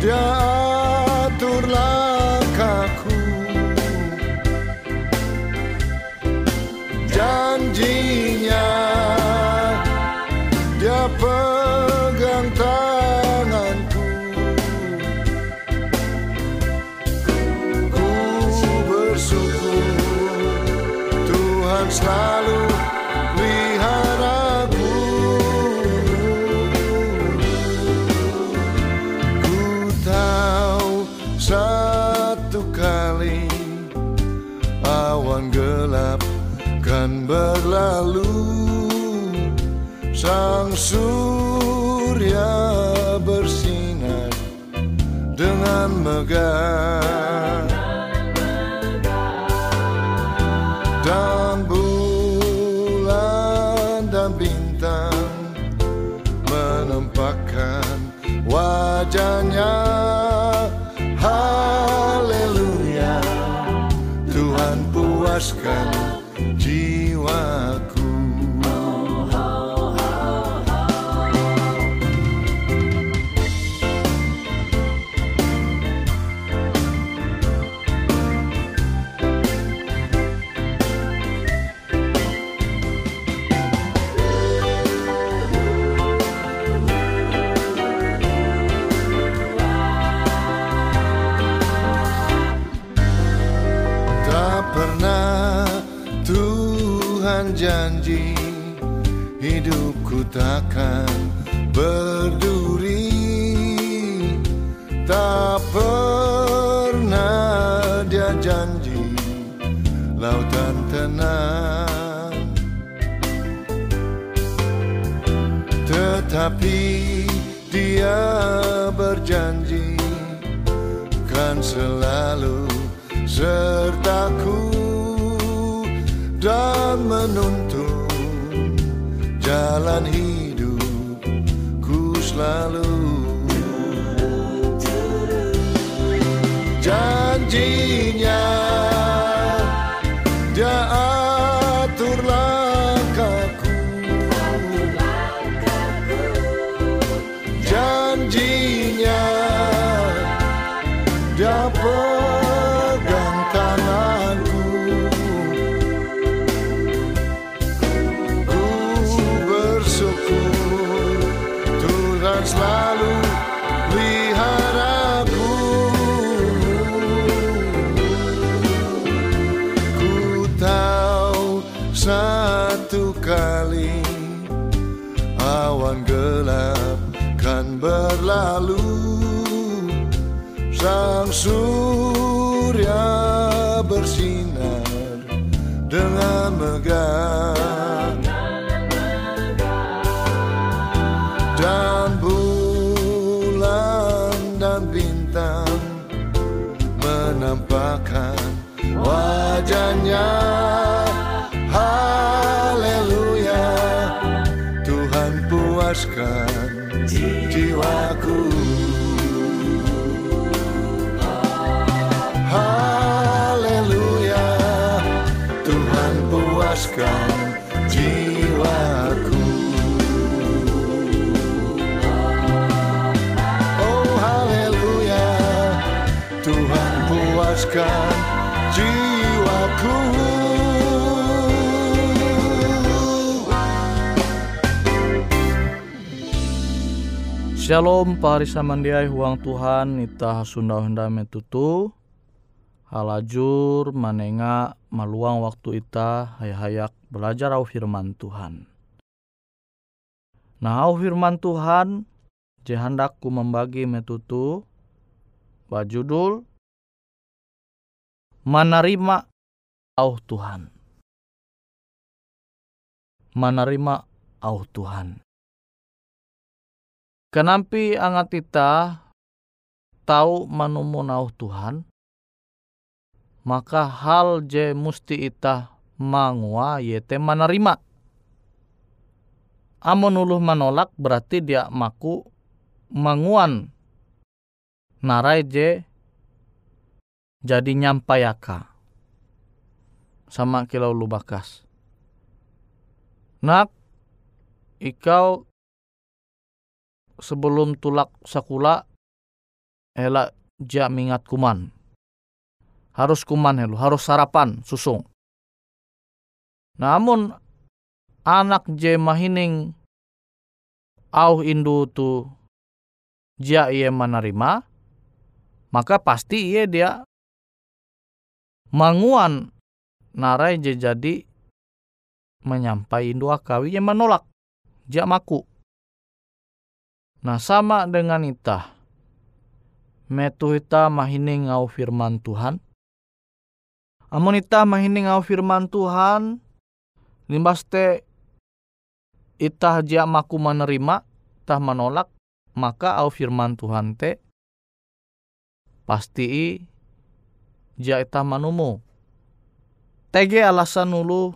dia megah dan bulan dan bintang menampakkan wajahnya takkan berduri. Tak pernah dia janji Lautan tenang. Tetapi dia berjanji Kan selalu sertaku dan menuntun jalan hidupku selalu. Janjinya Selalu peliharaku Ku tahu satu kali Awan gelap kan berlalu. Sang surya bersinar dengan megah wajahnya Haleluya. Tuhan puaskan jiwaku. Haleluya. Tuhan puaskan jiwaku. Oh haleluya. Tuhan puaskan jiwaku Shalom pahari samandiai huang Tuhan ita sunda henda metutu. Halajur manenga maluang waktu ita hayak belajar au firman Tuhan. Nah au firman Tuhan jehandakku membagi metutu. Bajudul menerima au Tuhan. Menerima au Tuhan. Kenampi angat ita tahu manumun au Tuhan, maka hal je musti ita mangua yete menerima. Amun uluh menolak berarti dia maku manguan narai je jadi nyampayaka sama kilau lu bakas. Nak ikau sebelum tulak sakula elak ja mingat kuman. Harus kuman helu, harus sarapan susung. Namun anak je mahining au indu tu ja ia menerima, maka pasti ia dia manguan narai je jadi menyampai indu akawi ia menolak ja maku. Nah sama dengan ita. Metu ita mahining ngau firman Tuhan. Amun ita mahining ngau firman Tuhan. Limbas te ita jia maku menerima. Tah menolak. Maka au firman Tuhan te. Pasti i jia ita manumu. Tege alasan ulu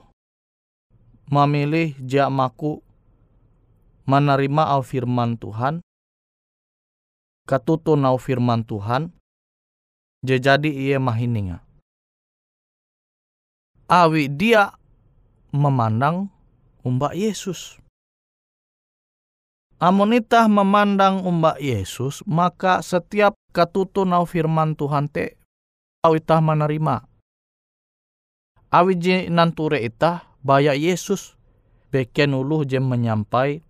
memilih jia maku menerima au firman Tuhan, katutun au firman Tuhan, jadi ia mahininga. Awi dia memandang umbak Yesus. Amonita memandang umbak Yesus, maka setiap katutun au firman Tuhan te, au itah menerima. Awi nanture itah, baya Yesus, beken uluh jem menyampai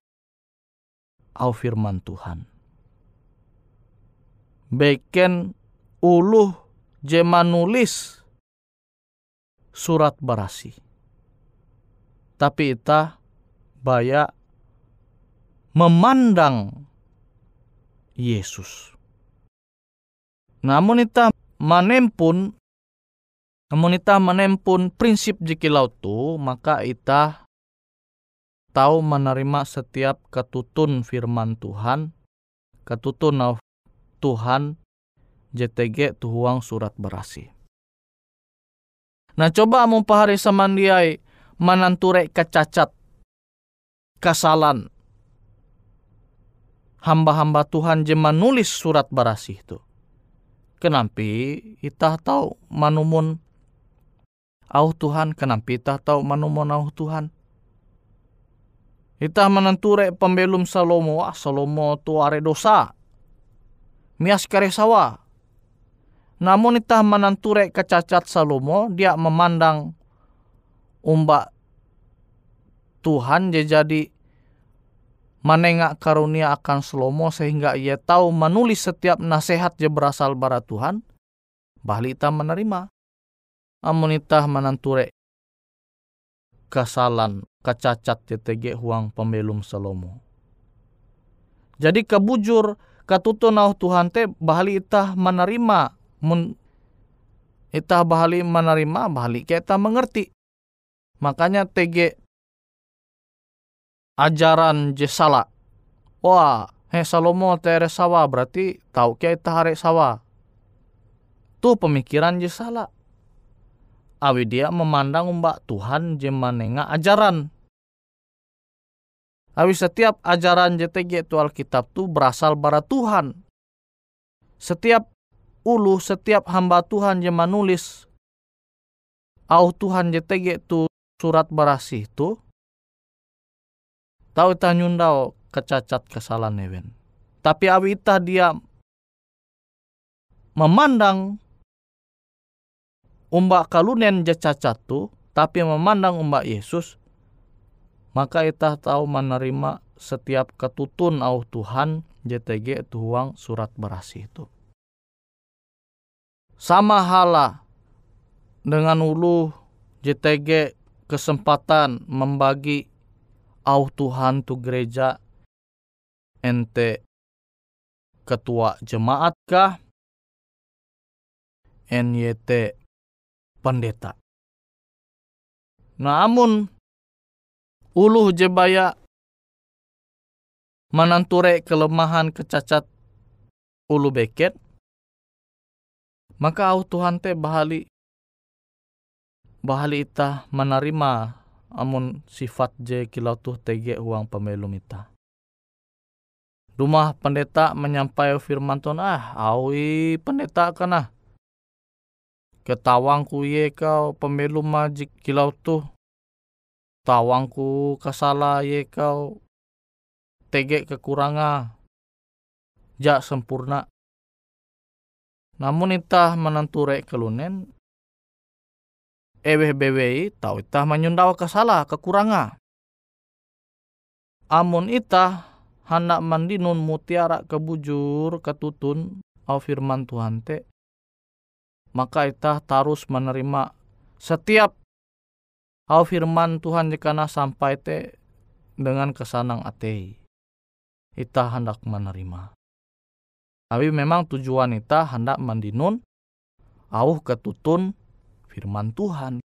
au firman Tuhan. Beken uluh jema nulis surat barasi. Tapi ita baya memandang Yesus. Namun ita manempun namun ita menempun prinsip jikilau tu, maka ita tahu menerima setiap ketutun firman Tuhan, ketutun of Tuhan JTG tuhuang surat berasi. Nah coba mumpahari samandiai mananture kecacat, kesalahan, hamba-hamba Tuhan je menulis surat berasi itu. Kenampi kita tahu manumun au Tuhan, kenampi kita tahu manumun au Tuhan. Ita menenture pembelum Salomo, ah Salomo tu are dosa. Mias sawa. Namun ita menenture kecacat Salomo, dia memandang umbak Tuhan jadi menengak karunia akan Salomo sehingga ia tahu menulis setiap nasihat je berasal bara Tuhan, bahli ita menerima. Amun ita menenture kesalahan kecacat TTG huang pembelum Salomo. Jadi kebujur katuto nau Tuhan te bahali itah menerima mun itah bahali menerima bahali kita mengerti. Makanya TG ajaran jesala. Wah, he Salomo tere sawa berarti tahu kia itah hari sawa. Tuh pemikiran jesala. Awi dia memandang umbak Tuhan jemanenga ajaran. Awi setiap ajaran JTG itu Alkitab tu berasal bara Tuhan. Setiap ulu, setiap hamba Tuhan yang menulis au Tuhan JTG tu surat berasih tu tahu ita nyundau kecacat kesalahan even. Tapi awi ita dia memandang umbak kalunen je cacat tu, tapi memandang umbak Yesus, maka ita tahu menerima setiap ketutun au Tuhan JTG tuang surat berasih itu. Sama hala dengan ulu JTG kesempatan membagi au Tuhan tu gereja ente ketua jemaat kah NYT pendeta. Namun uluh jebaya menanture kelemahan kecacat ulu beket maka au Tuhan te bahali bahali ita menerima amun sifat je kilau tuh tege uang pemilu ita. Rumah pendeta menyampai firman Tuhan, ah, awi pendeta kana. Ketawangku ye kau pemilu majik kilau tuh. Tawangku kesala ye kau tege kekuranga. Jak sempurna. Namun itah menenture kelunen eweh bewe tau itah menyundawa kesalah kekuranga. Amun itah hendak mandinun mutiara kebujur ketutun au firman Tuhan te maka itah tarus menerima setiap au firman Tuhan jika sampai te dengan kesanang ate itah hendak menerima tapi memang tujuan itah hendak mandinun au ketutun firman Tuhan.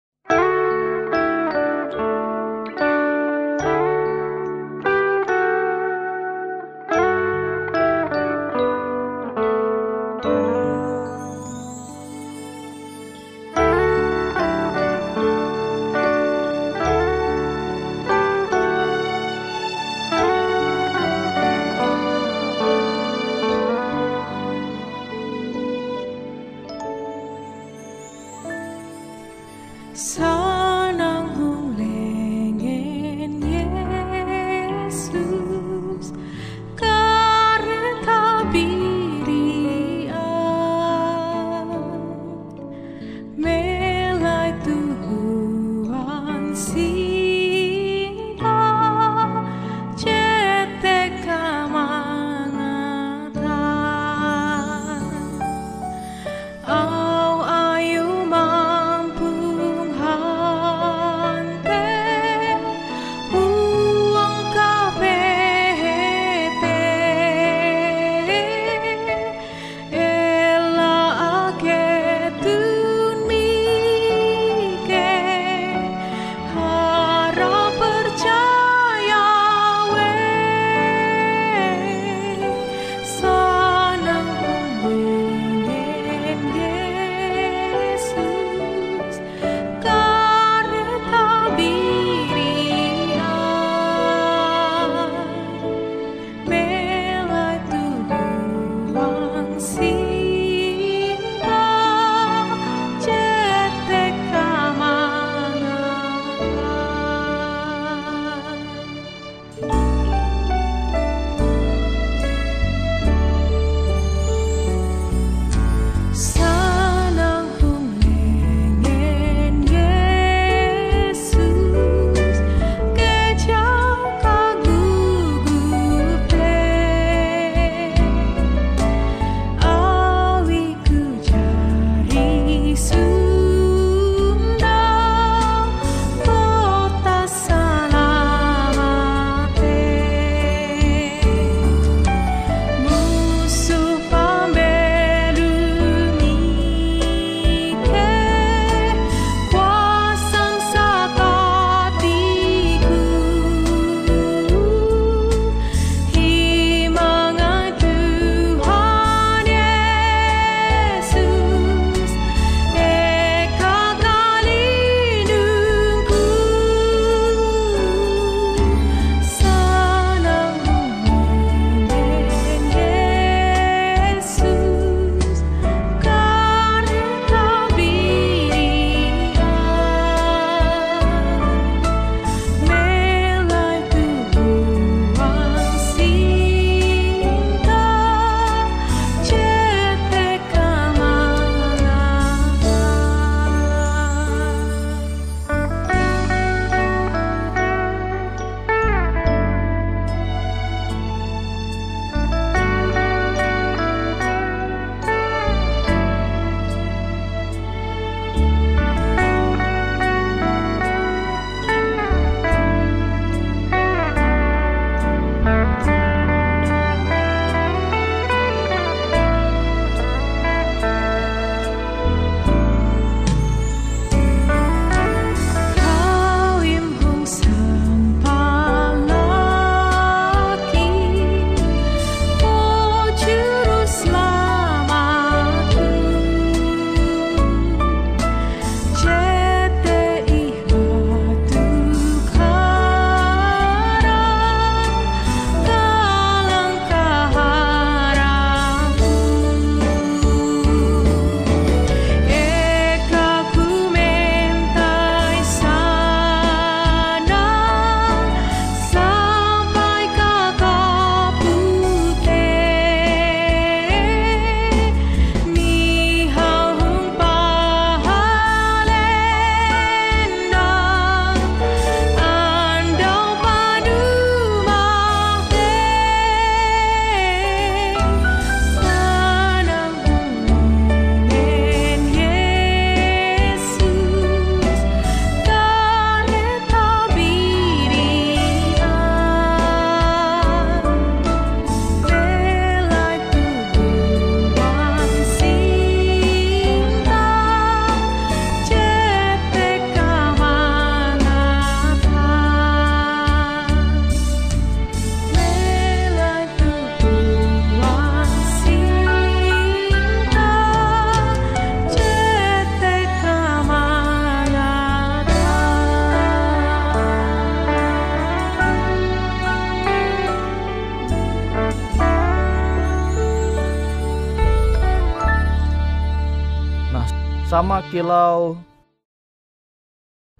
Kilau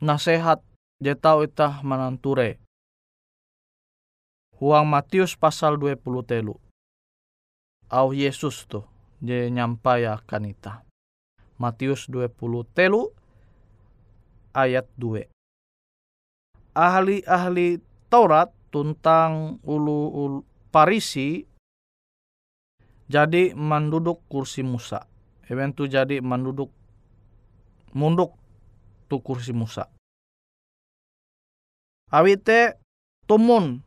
nasehat jetau itah mananture. Huang Matius pasal 20 telu. Au Yesus tuh je nyampayakan ita. Matius 20 telu ayat 2. Ahli-ahli Taurat tentang ulu, ulu Parisi jadi menduduk kursi Musa. Eventu jadi menduduk munduk tu kursi Musa. Awite tumun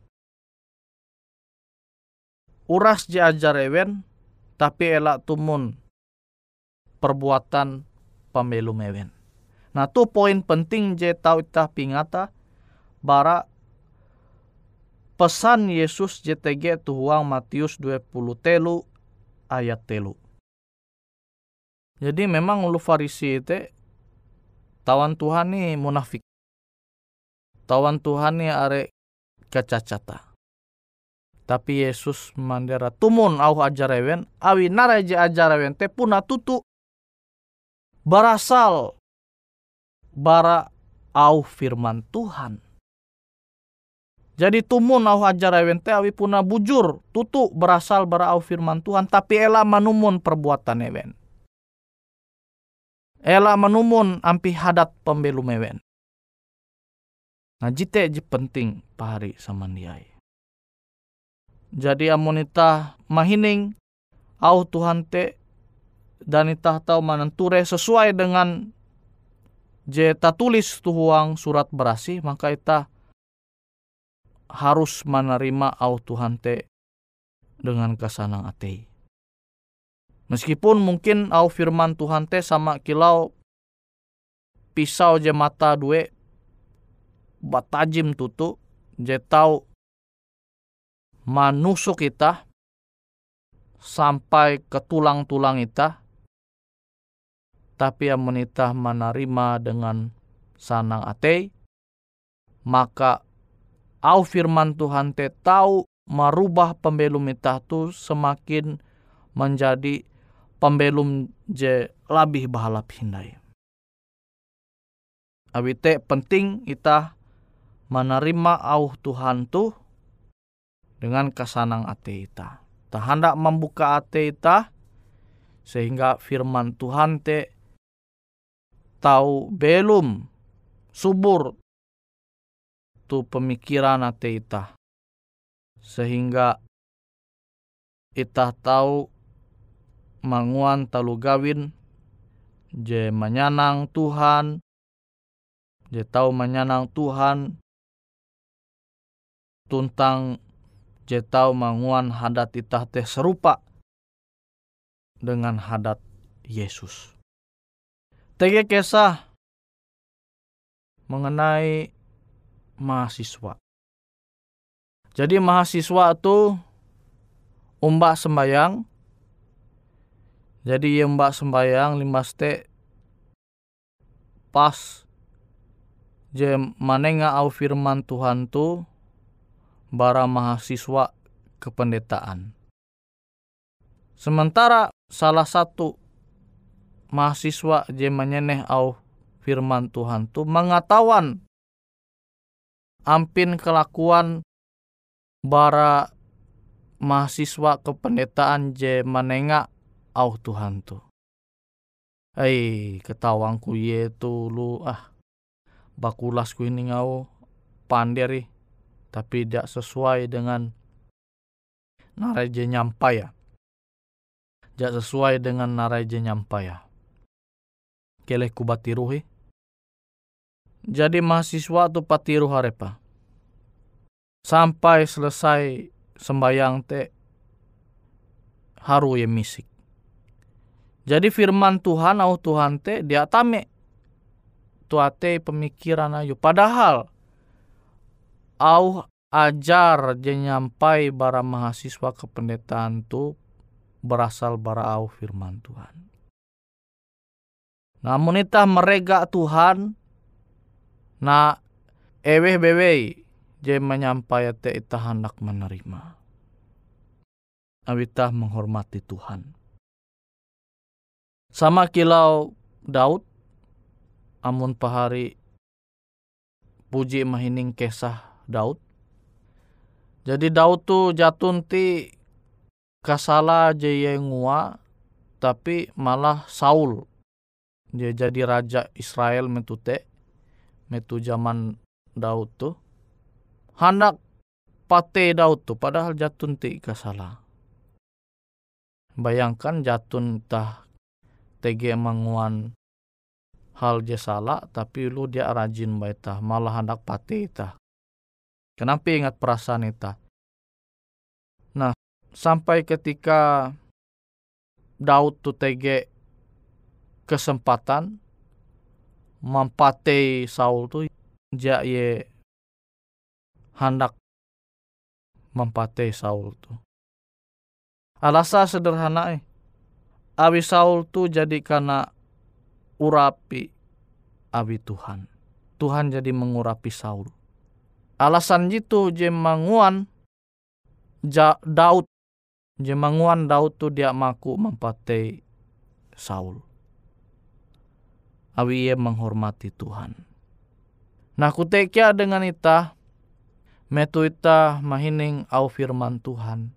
uras ajar ewen tapi elak tumun perbuatan pemilu mewen. Nah tu poin penting je tau itah pingata bara pesan Yesus JTG tuhuang Matius 20 telu ayat telu. Jadi memang ulu Farisi itu tawan Tuhan ni munafik. Tawan Tuhan ni are kecacata. Tapi Yesus mandera tumun au ajarewen awi naraje ajarewen te puna tutu berasal bara au firman Tuhan. Jadi tumun au ajarewen te awi puna bujur tutu berasal bara au firman Tuhan tapi ela manumun perbuatan ewen Ela menumun ampi hadat pembelu mewen. Nah jite je penting pahari sama diai. Jadi amonita mahining au Tuhan te dan itah tahu manenture sesuai dengan je tulis tuhuang surat berasi maka ita harus menerima au Tuhan te dengan kesanang atei. Meskipun mungkin au firman Tuhan teh sama kilau pisau je mata dua batajim tutu je tau manusuk kita sampai ke tulang-tulang kita tapi yang menitah menerima dengan sanang ate maka au firman Tuhan te tahu merubah pembelum kita tu semakin menjadi pembelum je lebih bahalap hindai. Awite penting kita menerima au Tuhan tu dengan kesanang ate ita. Tak hendak membuka ate ita sehingga firman Tuhan te tahu belum subur tu pemikiran ate ita sehingga ita tahu manguan talu gawin je menyanang Tuhan je tahu menyanang Tuhan tuntang je tahu manguan hadat itah teh serupa dengan hadat Yesus. Tege kisah mengenai mahasiswa. Jadi mahasiswa itu umbak sembayang jadi yang mbak sembayang lima ste pas je manenga au firman Tuhan tu bara mahasiswa kependetaan. Sementara salah satu mahasiswa je menyeneh au firman Tuhan tu mengetahuan ampin kelakuan bara mahasiswa kependetaan je menengah au Tuhan tu. Hei, ketawangku ye tu lu ah bakulasku ini ngau pandiri tapi tidak sesuai dengan naraja nyampai ya. Tidak sesuai dengan naraja nyampai ya. Keleh ku batiruhi. Jadi mahasiswa tu patiru harepa. Sampai selesai sembayang te haru ye misik. Jadi firman Tuhan au Tuhan te dia tame tuate pemikiran ayu. Padahal au ajar je nyampai bara mahasiswa kependetaan tu berasal bara au firman Tuhan. Namun itah merega Tuhan na eweh bewe je menyampai te itah hendak menerima. Awitah menghormati Tuhan. Sama kilau Daud amun pahari puji mahining kesah Daud. Jadi Daud tu jatun ti kasala jaya ngua tapi malah Saul. Dia jadi raja Israel metute metu zaman Daud tu. Hendak pate Daud tu padahal jatun ti kasala. Bayangkan jatun tah tege manguan hal je salah tapi lu dia rajin baita malah hendak pate ita kenapa ingat perasaan ita nah sampai ketika Daud tu tege kesempatan mampate Saul tu ja ye hendak mampate Saul tu. Alasa sederhana eh. Abi Saul tu jadi karena urapi abi Tuhan. Tuhan jadi mengurapi Saul. Alasan itu je manguan ja, Daud Jemanguan Daud tu dia maku mempatei Saul. Awi ia menghormati Tuhan. Nah kutekia dengan ita, metu ita mahining au firman Tuhan.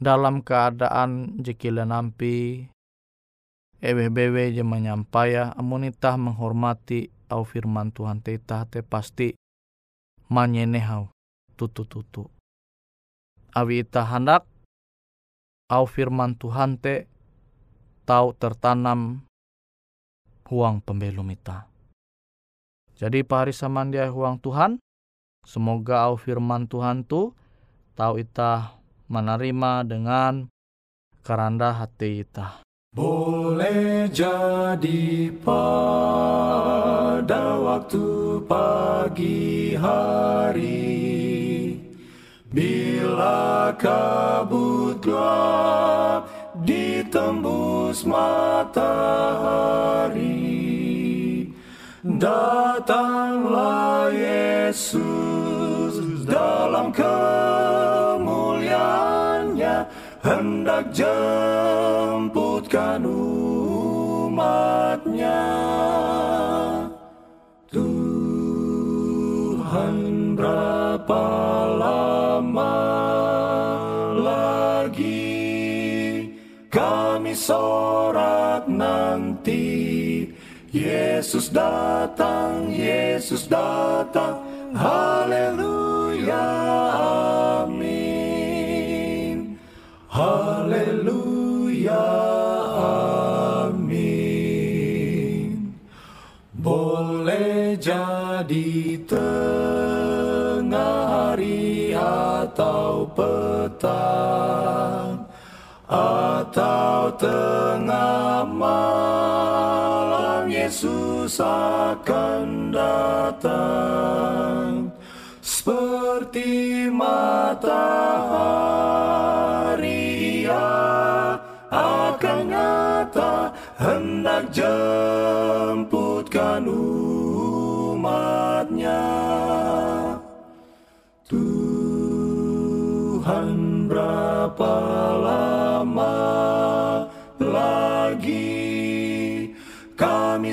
Dalam keadaan jekila nampi, ewe-bewe je menyampaya, amun ita menghormati au firman Tuhan te ita te pasti manyenehau tutu-tutu awi ita hendak au firman Tuhan te tau tertanam huang pembelum ita. Jadi pahari samandia huang Tuhan, semoga au firman Tuhan tu tau ita menerima dengan keranda hati ita. Boleh jadi pada waktu pagi hari Bila kabut gelap ditembus matahari Datanglah Yesus Hendak jemputkan umatnya. Tuhan berapa lama lagi kami sorak nanti? Yesus datang, Yesus datang, haleluya, petang atau tengah malam Yesus akan datang. Seperti matahari ia akan nyata hendak jemputkan